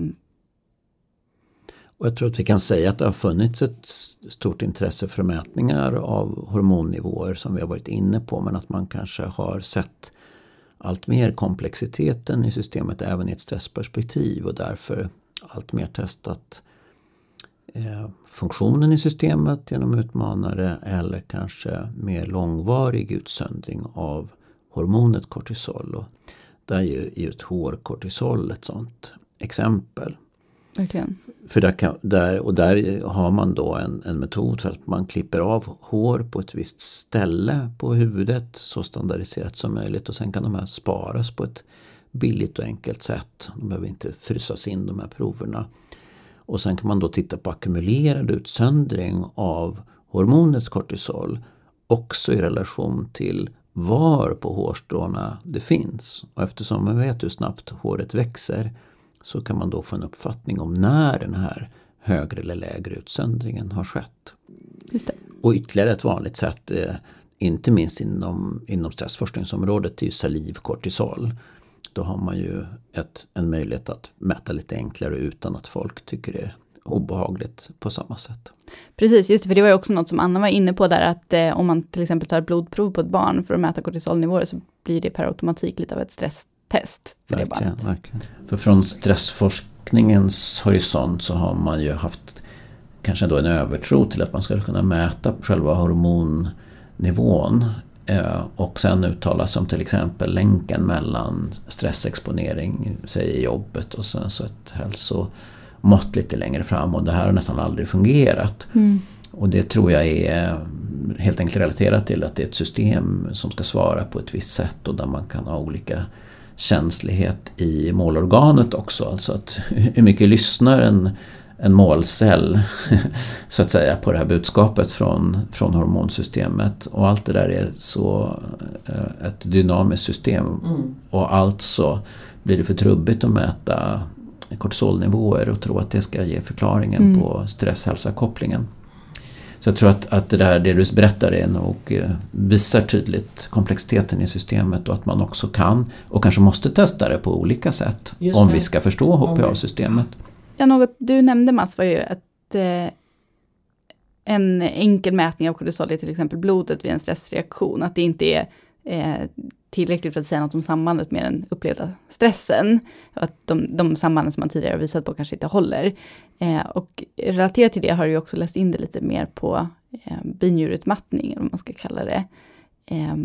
och jag tror att vi kan säga att det har funnits ett stort intresse för mätningar av hormonnivåer som vi har varit inne på men att man kanske har sett allt mer komplexiteten i systemet även i ett stressperspektiv och därför allt mer testat eh, funktionen i systemet genom utmanare eller kanske mer långvarig utsöndring av hormonet kortisol. Och där är ju just hårkortisol ett sånt exempel. Verkligen. För där, kan, där, och där har man då en, en metod för att man klipper av hår på ett visst ställe på huvudet så standardiserat som möjligt och sen kan de här sparas på ett billigt och enkelt sätt. De behöver inte frysas in de här proverna. Och sen kan man då titta på ackumulerad utsöndring av hormonet kortisol också i relation till var på hårstråna det finns. Och eftersom man vet hur snabbt håret växer så kan man då få en uppfattning om när den här högre eller lägre utsöndringen har skett. Och ytterligare ett vanligt sätt, eh, inte minst inom, inom stressforskningsområdet, är ju salivkortisol. Då har man ju ett, en möjlighet att mäta lite enklare utan att folk tycker det är obehagligt på samma sätt. Precis, just det, för det var ju också något som Anna var inne på där, att eh, om man till exempel tar ett blodprov på ett barn för att mäta kortisolnivåer så blir det per automatik lite av ett stress test för verkligen, det barnet. Verkligen. För från stressforskningens horisont så har man ju haft kanske då en övertro till att man skulle kunna mäta själva hormonnivån eh, och sen uttala sig om till exempel länken mellan stressexponering, säg i jobbet och sen så ett hälsomått lite längre fram och det här har nästan aldrig fungerat. Mm. Och det tror jag är helt enkelt relaterat till att det är ett system som ska svara på ett visst sätt och där man kan ha olika känslighet i målorganet också. Alltså att *laughs* hur mycket lyssnar en, en målcell *laughs* så att säga på det här budskapet från, från hormonsystemet. Och allt det där är så eh, ett dynamiskt system. Mm. Och alltså blir det för trubbigt att mäta kortisolnivåer och tro att det ska ge förklaringen mm. på stress-hälsa-kopplingen. Så jag tror att, att det där det du berättar är nog, eh, visar tydligt komplexiteten i systemet och att man också kan och kanske måste testa det på olika sätt om vi ska förstå HPA-systemet. Ja, något du nämnde Mats var ju att eh, en enkel mätning av kortisol i till exempel blodet vid en stressreaktion, att det inte är eh, tillräckligt för att säga något om sambandet med den upplevda stressen. Och att de, de sambanden som man tidigare har visat på kanske inte håller. Eh, och relaterat till det har du också läst in det lite mer på eh, binjurutmattning, om man ska kalla det. Eh,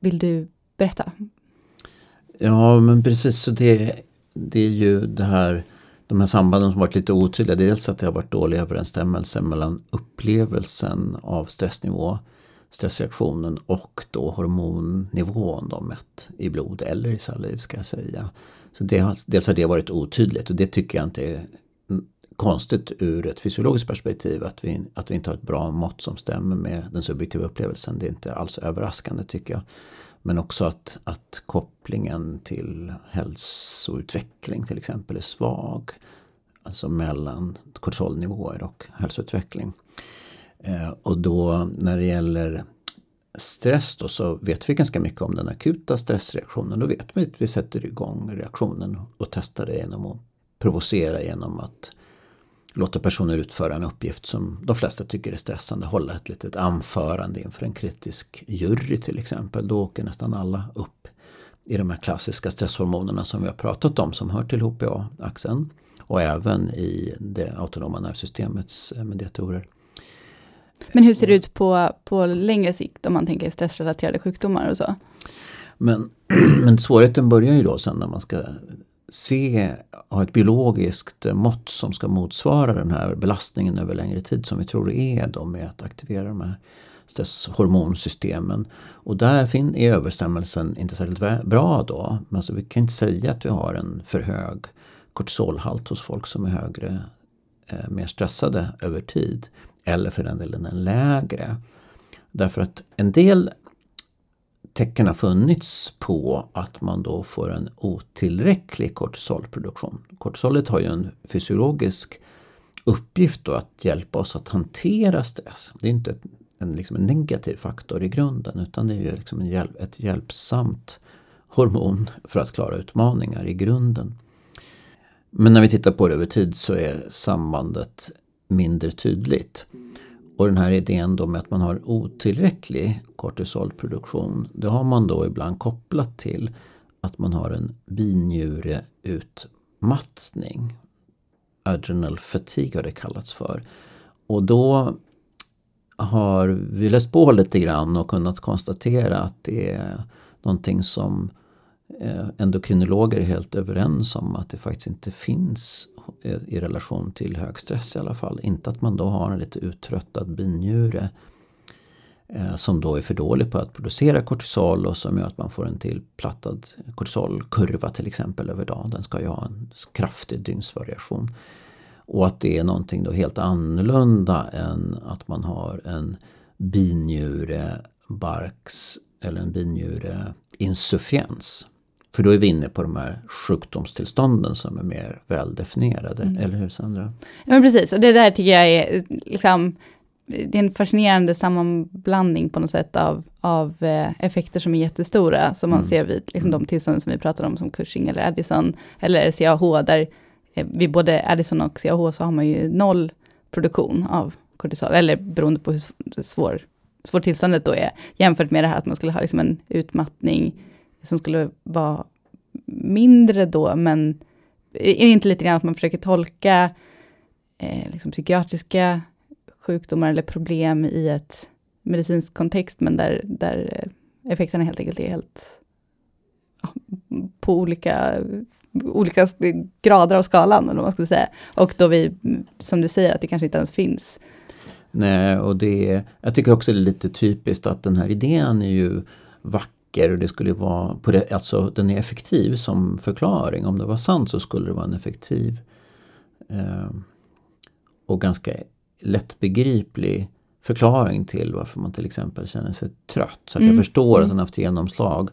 vill du berätta? Ja, men precis. Så det, det är ju det här, de här sambanden som varit lite otydliga. Dels att det har varit dålig överensstämmelse mellan upplevelsen av stressnivå stressreaktionen och då hormonnivån de mätt i blod eller i saliv ska jag säga. Så det, dels har det varit otydligt och det tycker jag inte är konstigt ur ett fysiologiskt perspektiv att vi, att vi inte har ett bra mått som stämmer med den subjektiva upplevelsen. Det är inte alls överraskande tycker jag. Men också att, att kopplingen till hälsoutveckling till exempel är svag. Alltså mellan kortisolnivåer och hälsoutveckling. Eh, och då när det gäller stress då så vet vi ganska mycket om den akuta stressreaktionen. Då vet vi att vi sätter igång reaktionen och testar det genom att provocera genom att låta personer utföra en uppgift som de flesta tycker är stressande. Hålla ett litet anförande inför en kritisk jury till exempel. Då åker nästan alla upp i de här klassiska stresshormonerna som vi har pratat om som hör till HPA-axeln. Och även i det autonoma nervsystemets eh, mediatorer. Men hur ser det ut på, på längre sikt om man tänker stressrelaterade sjukdomar och så? Men, *clears throat* men svårigheten börjar ju då sen när man ska se, ha ett biologiskt mått som ska motsvara den här belastningen över längre tid som vi tror det är då med att aktivera de här stresshormonsystemen. Och där är överstämmelsen inte särskilt bra då. Alltså vi kan inte säga att vi har en för hög kortisolhalt hos folk som är högre, eh, mer stressade över tid. Eller för den delen en lägre. Därför att en del tecken har funnits på att man då får en otillräcklig kortisolproduktion. Kortisolet har ju en fysiologisk uppgift då att hjälpa oss att hantera stress. Det är inte en, liksom en negativ faktor i grunden utan det är ju liksom en hjälp, ett hjälpsamt hormon för att klara utmaningar i grunden. Men när vi tittar på det över tid så är sambandet mindre tydligt. Och den här idén då med att man har otillräcklig kortisolproduktion, det har man då ibland kopplat till att man har en binjureutmattning. Adrenal fatigue har det kallats för. Och då har vi läst på lite grann och kunnat konstatera att det är någonting som Eh, endokrinologer är helt överens om att det faktiskt inte finns eh, i relation till hög stress i alla fall. Inte att man då har en lite uttröttad binjure eh, som då är för dålig på att producera kortisol och som gör att man får en tillplattad kortisolkurva till exempel över dagen. Den ska ju ha en kraftig dygnsvariation. Och att det är någonting då helt annorlunda än att man har en binjurebarks eller en binjureinsuffiens. För då är vi inne på de här sjukdomstillstånden som är mer väldefinierade. Mm. Eller hur Sandra? Ja men precis, och det där tycker jag är liksom det är en fascinerande sammanblandning på något sätt av, av eh, effekter som är jättestora, som man mm. ser vid liksom, de tillstånden som vi pratar om, som Cushing eller Addison, eller CAH, där eh, vid både Addison och CAH så har man ju noll produktion av kortisol, eller beroende på hur svår, svår tillståndet då är, jämfört med det här att man skulle ha liksom en utmattning som skulle vara mindre då, men är det inte lite grann att man försöker tolka eh, liksom psykiatriska sjukdomar eller problem i ett medicinsk kontext, men där, där eh, effekterna helt enkelt är helt ja, på olika, olika grader av skalan, eller vad man ska säga. Och då vi, som du säger, att det kanske inte ens finns. Nej, och det, jag tycker också det är lite typiskt att den här idén är ju vacker och det skulle vara, på det, alltså den är effektiv som förklaring. Om det var sant så skulle det vara en effektiv eh, och ganska lättbegriplig förklaring till varför man till exempel känner sig trött. Så mm. jag förstår att mm. den haft genomslag.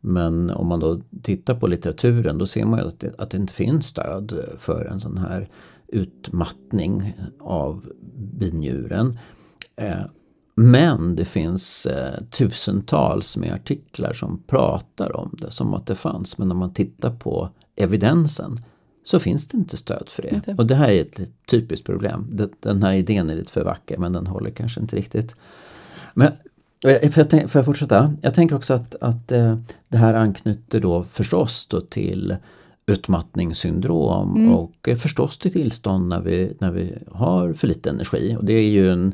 Men om man då tittar på litteraturen då ser man ju att det, att det inte finns stöd för en sån här utmattning av binjuren. Eh, men det finns eh, tusentals med artiklar som pratar om det som att det fanns. Men när man tittar på evidensen så finns det inte stöd för det. Och det här är ett typiskt problem. Den här idén är lite för vacker men den håller kanske inte riktigt. Men eh, Får jag, får jag fortsätta? Jag tänker också att, att eh, det här anknyter då förstås då till utmattningssyndrom mm. och förstås till tillstånd när vi, när vi har för lite energi. Och det är ju en, eh,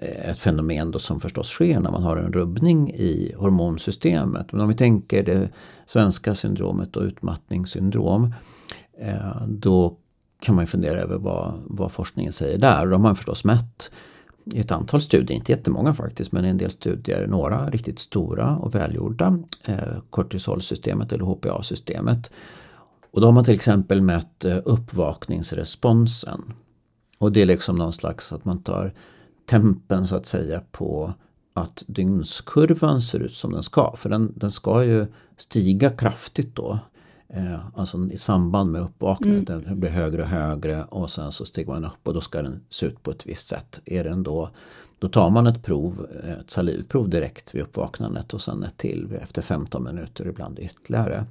Eh, ett fenomen då som förstås sker när man har en rubbning i hormonsystemet. Men om vi tänker det svenska syndromet och utmattningssyndrom eh, då kan man fundera över vad, vad forskningen säger där. Och de har man förstås mätt i ett antal studier, inte jättemånga faktiskt, men en del studier, några riktigt stora och välgjorda, eh, kortisolsystemet eller HPA-systemet. Och då har man till exempel mätt uppvakningsresponsen. Och det är liksom någon slags att man tar tempen så att säga på att dygnskurvan ser ut som den ska. För den, den ska ju stiga kraftigt då Eh, alltså i samband med uppvaknandet. Mm. Den blir högre och högre och sen så stiger man upp och då ska den se ut på ett visst sätt. Är den då, då tar man ett prov, ett salivprov direkt vid uppvaknandet och sen ett till efter 15 minuter, ibland ytterligare.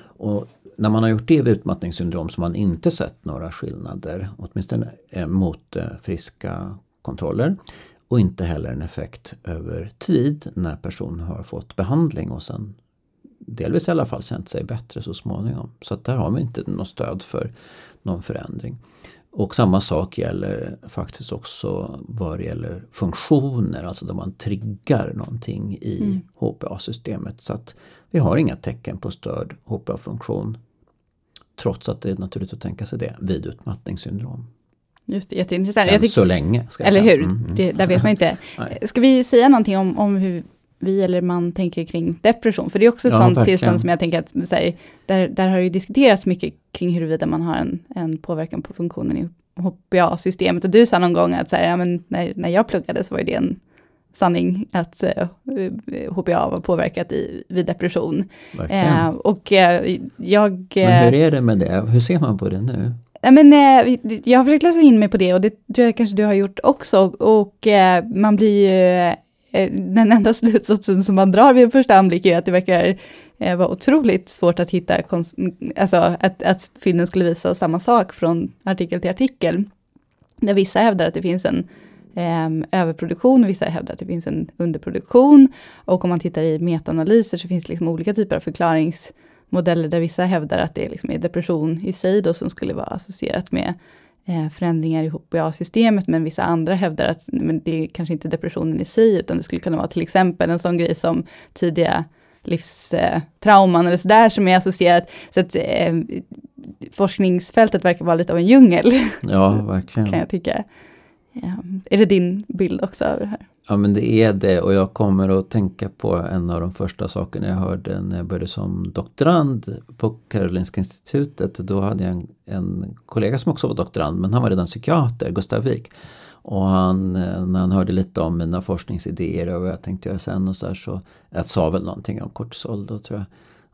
Och när man har gjort det vid utmattningssyndrom så har man inte sett några skillnader, åtminstone eh, mot eh, friska kontroller. Och inte heller en effekt över tid när personen har fått behandling och sen delvis i alla fall känt sig bättre så småningom. Så att där har vi inte något stöd för någon förändring. Och samma sak gäller faktiskt också vad det gäller funktioner, alltså där man triggar någonting i mm. HPA-systemet. Så att vi har inga tecken på störd HPA-funktion. Trots att det är naturligt att tänka sig det vid utmattningssyndrom. Just det, jätteintressant. Än så länge. eller hur, mm, mm. Det, där vet man inte. *laughs* Ska vi säga någonting om, om hur vi eller man tänker kring depression. För det är också ett ja, sånt verkligen. tillstånd som jag tänker att, här, där, där har ju diskuterats mycket kring huruvida man har en, en påverkan på funktionen i HPA-systemet. Och du sa någon gång att så här, ja, men när, när jag pluggade så var det en sanning att eh, HPA var påverkat i, vid depression. Eh, och eh, jag... Men hur är det med det? Hur ser man på det nu? Men, eh, jag har försökt läsa in mig på det och det tror jag kanske du har gjort också. Och eh, man blir ju... Eh, den enda *laughs* slutsatsen som man drar vid en första anblick är att det verkar vara otroligt svårt att hitta, alltså att, att fynden skulle visa samma sak från artikel till artikel. Där vissa hävdar att det finns en eh, överproduktion vissa hävdar att det finns en underproduktion. Och om man tittar i metaanalyser så finns det liksom olika typer av förklarings förklaringsmodeller där vissa hävdar att det är, liksom depression i sig då som skulle vara associerat med eh, förändringar i HPA-systemet, men vissa andra hävdar att men det är kanske inte depressionen i sig, utan det skulle kunna vara till exempel en sån grej som tidiga livstrauman eller sådär som är associerat. Så att eh, forskningsfältet verkar vara lite av en djungel. Ja, verkligen. *laughs* kan jag tycka. Ja. Är det din bild också av det här? Ja men det är det och jag kommer att tänka på en av de första sakerna jag hörde när jag började som doktorand på Karolinska institutet. Då hade jag en, en kollega som också var doktorand men han var redan psykiater, Gustav Wik. Och han, eh, när han hörde lite om mina forskningsidéer och vad jag tänkte göra sen och så här så, jag sa väl någonting om kortisol då tror jag.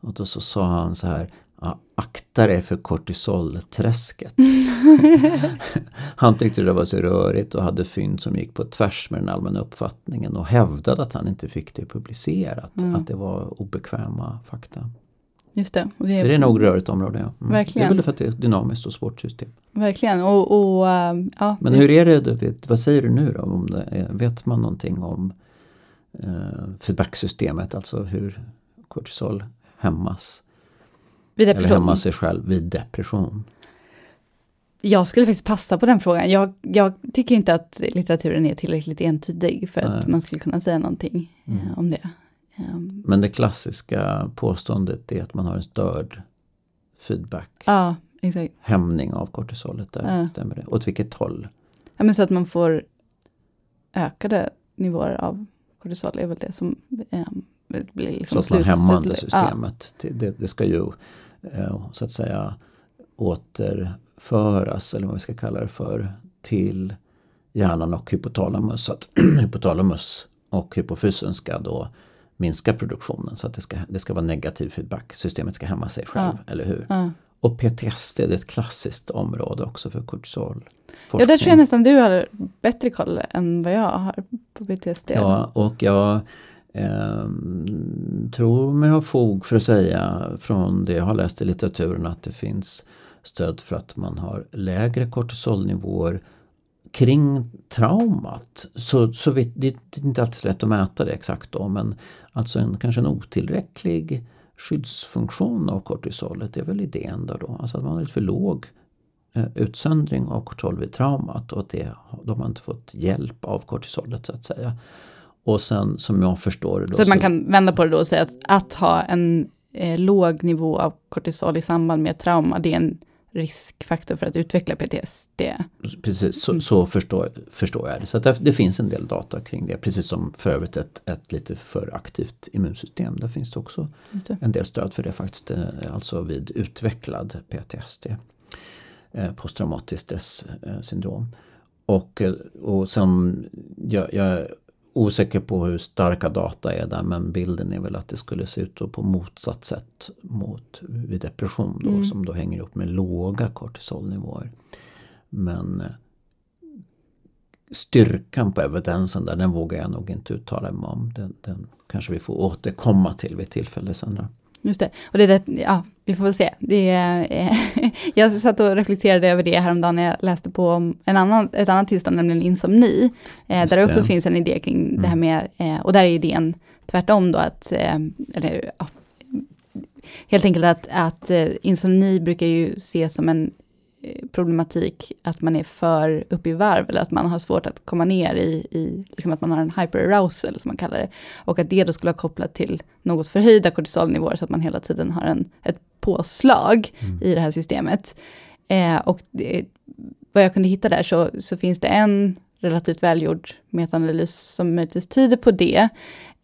Och då så sa han så här, ja, akta dig för kortisolträsket. *laughs* han tyckte det var så rörigt och hade fynd som gick på tvärs med den allmänna uppfattningen och hävdade att han inte fick det publicerat. Mm. Att det var obekväma fakta. Just det. Och det, är, det är nog rörigt område. Ja. Mm. Verkligen. Det är väl för att det är ett dynamiskt och svårt system. Verkligen. Och, och uh, ja, Men hur är det, vet, vad säger du nu då? Om det vet man någonting om uh, feedbacksystemet, alltså hur kortisol hämmas? Vid depression? Eller hämma sig själv vid depression? Jag skulle faktiskt passa på den frågan. Jag, jag tycker inte att litteraturen är tillräckligt entydig för att man skulle kunna säga någonting mm. Eh, om det. Um. Men det klassiska påståendet är att man har en störd feedback. Ja, exakt. Hämning av kortisolet där, ja. stämmer det? Åt vilket håll? Ja, men så att man får ökade nivåer av kortisol är väl det som um, blir liksom Så att man hämmande systemet, ja. det, det, ska ju så att säga återföras, eller vad vi ska kalla det för, till hjärnan och hypotalamus. Så att *clears throat* hypotalamus och hypofysen ska då minska produktionen så att det ska, det ska vara negativ feedback. Systemet ska hämma sig själv, ja. eller hur? Ja. Och PTSD är ett klassiskt område också för kortisol. Ja, där tror jag nästan du har bättre koll än vad jag har på PTSD. Ja, och jag eh, tror mig ha fog för att säga från det jag har läst i litteraturen att det finns stöd för att man har lägre kortisolnivåer kring traumat. Så, så vi, det är inte alltid lätt att mäta det exakt då men alltså en, kanske en otillräcklig skyddsfunktion av kortisolet är väl idén där då. Alltså att man har lite för låg eh, utsöndring av kortisol vid traumat och att det, då har man inte fått hjälp av kortisolet så att säga. Och sen som jag förstår det då, Så att man kan vända på det då och säga att, att ha en eh, låg nivå av kortisol i samband med trauma, det är en riskfaktor för att utveckla PTSD. Precis, så, så förstår, förstår jag det. Så det, det, finns en del data kring det. Precis som för övrigt ett, ett lite för aktivt immunsystem. Där finns det också det. en del stöd för det faktiskt. Eh, alltså vid utvecklad PTSD. Eh, posttraumatiskt stresssyndrom. Och, eh, och som jag, jag osäker på hur starka data är där men bilden är väl att det skulle se ut på motsatt sätt mot vid depression då, mm. som då hänger ihop med låga kortisolnivåer. Men eh, styrkan på evidensen där, den vågar jag nog inte uttala mig om. Den, den kanske vi får återkomma till vid tillfälle Sandra. Just det. Och det är det, ja, vi får väl se. Det eh, *laughs* jag satt och reflekterade över det häromdagen när jag läste på om en annan, ett annat tillstånd, nämligen insomni. Eh, där det också finns en idé kring mm. det här med, eh, och där är idén tvärtom då att, eh, eller ja, helt enkelt att, att eh, insomni brukar ju ses som en problematik att man är för uppe i varv eller att man har svårt att komma ner i, i liksom att man har en hyperarousal som man kallar det. Och att det då skulle vara kopplat till något förhöjda kortisolnivåer så att man hela tiden har en, ett påslag mm. i det här systemet. Eh, och det, vad jag kunde hitta där så, så finns det en relativt välgjord metaanalys som möjligtvis tyder på det.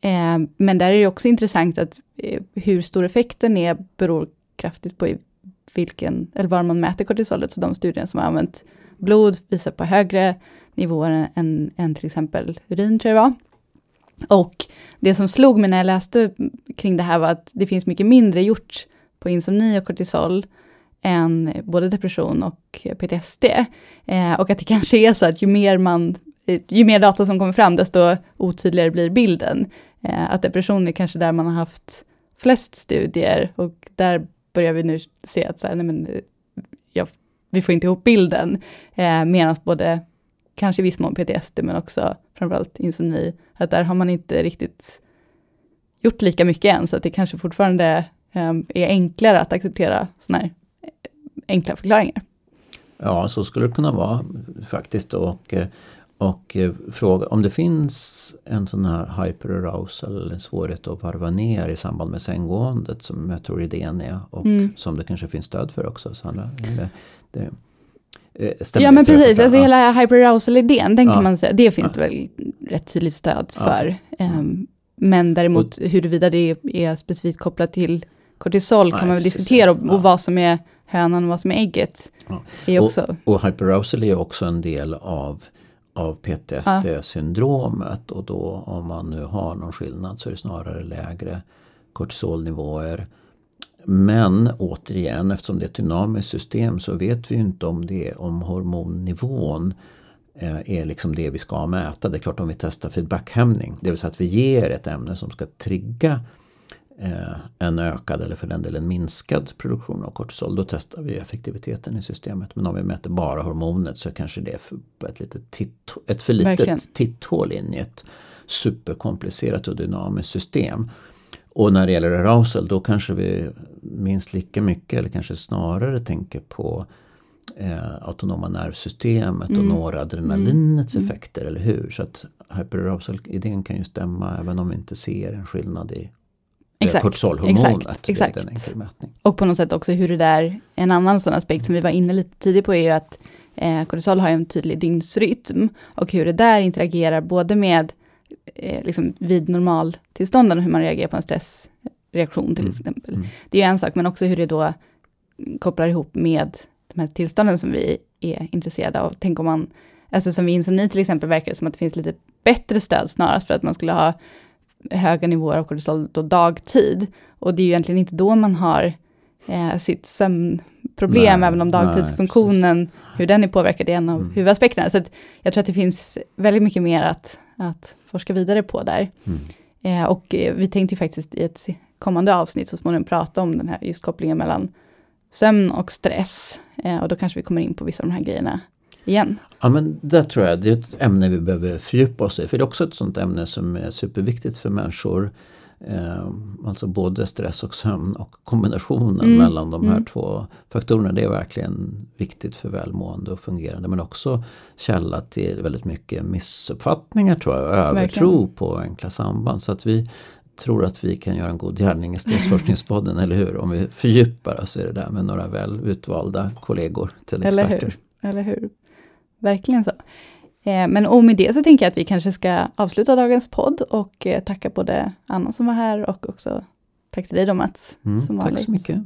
Eh, men där är det också intressant att eh, hur stor effekten är beror kraftigt på vilken, eller var man mäter kortisolet. Så de studierna som har använt blod visar på högre nivåer än, än till exempel urin tror jag var. Och det som slog mig när jag läste kring det här var att det finns mycket mindre gjort på insomni och kortisol än både depression och PTSD. Eh, och att det kanske är så att ju mer, man, eh, ju mer data som kommer fram, desto otydligare blir bilden. Eh, att depression är kanske där man har haft flest studier och där börjar vi nu se att så här, nej men, eh, ja, vi får inte ihop bilden. Eh, Medan både, kanske i viss mån PTSD, men också framförallt insomni, att där har man inte riktigt gjort lika mycket än, så att det kanske fortfarande eh, är enklare att acceptera sådana här eh, enkla förklaringar. Ja, så skulle det kunna vara faktiskt. Och, eh, och eh, fråga om det finns en sån här hyperarousal eller svårighet att varva ner i samband med sänggåendet som jag tror idén är och mm. som det kanske finns stöd för också. Sandra. Det, det, eh, ja men precis, alltså ja. hela hyperarousal-idén, den ja. kan man säga, det finns ja. det väl rätt tydligt stöd för. Um, men däremot och, huruvida det är specifikt kopplat till kortisol nej, kan man väl diskutera och, och vad som är hönan och vad som är ägget. Är också... och, och hyperarousal är också en del av av PTSD-syndromet ja. och då om man nu har någon skillnad så är det snarare lägre kortisolnivåer. Men återigen, eftersom det är ett dynamiskt system så vet vi inte om det om hormonnivån eh, är liksom det vi ska mäta. Det är klart om vi testar feedbackhämning, det vill säga att vi ger ett ämne som ska trigga en ökad eller för den delen minskad produktion av kortisol. Då testar vi effektiviteten i systemet. Men om vi mäter bara hormonet så kanske det är för, ett, litet titt, ett för litet Verkligen. titthål in i ett superkomplicerat och dynamiskt system. Och när det gäller arousal då kanske vi minst lika mycket eller kanske snarare tänker på eh, autonoma nervsystemet mm. och noradrenalinets mm. effekter, eller hur? Så att hyperarousal-idén kan ju stämma även om vi inte ser en skillnad i Exakt, kortisolhormonet. Exakt, exakt. En enkel mätning. Och på något sätt också hur det där, en annan sån aspekt som vi var inne lite tidigt på är ju att eh, kortisol har en tydlig dygnsrytm och hur det där interagerar både med eh, liksom vid normaltillstånden och hur man reagerar på en stressreaktion till mm. exempel. Mm. Det är en sak, men också hur det då kopplar ihop med de här tillstånden som vi är intresserade av. Tänk om man, alltså som vid insomni till exempel verkar det som att det finns lite bättre stöd snarast för att man skulle ha höga nivåer av kortisol då dagtid. Och det är ju egentligen inte då man har eh, sitt sömnproblem, nej, även om dagtidsfunktionen, nej, hur den är påverkad är en av mm. huvudaspekterna. Så jag tror att det finns väldigt mycket mer att, att forska vidare på där. Mm. Eh, och eh, vi tänkte ju faktiskt i ett kommande avsnitt så småningom prata om den här just kopplingen mellan sömn och stress. Eh, och då kanske vi kommer in på vissa av de här grejerna igen. Ja men det tror jag det är ett ämne vi behöver fördjupa oss i. För det är också ett sånt ämne som är superviktigt för människor. Eh, alltså både stress och sömn och kombinationen mm. mellan de här mm. två faktorerna. Det är verkligen viktigt för välmående och fungerande. Men också källa till väldigt mycket missuppfattningar tror jag. Och övertro verkligen. på enkla samband. Så att vi tror att vi kan göra en god gärning i Stressforskningspodden, eller hur? Om vi fördjupar oss i det där med några väl utvalda kollegor till experter. Eller hur? Eller hur? Verkligen så. Eh, men och med det så tänker jag att vi kanske ska avsluta dagens podd och eh, tacka både Anna som var här och också tack till dig då Mats. Mm, tack så mycket.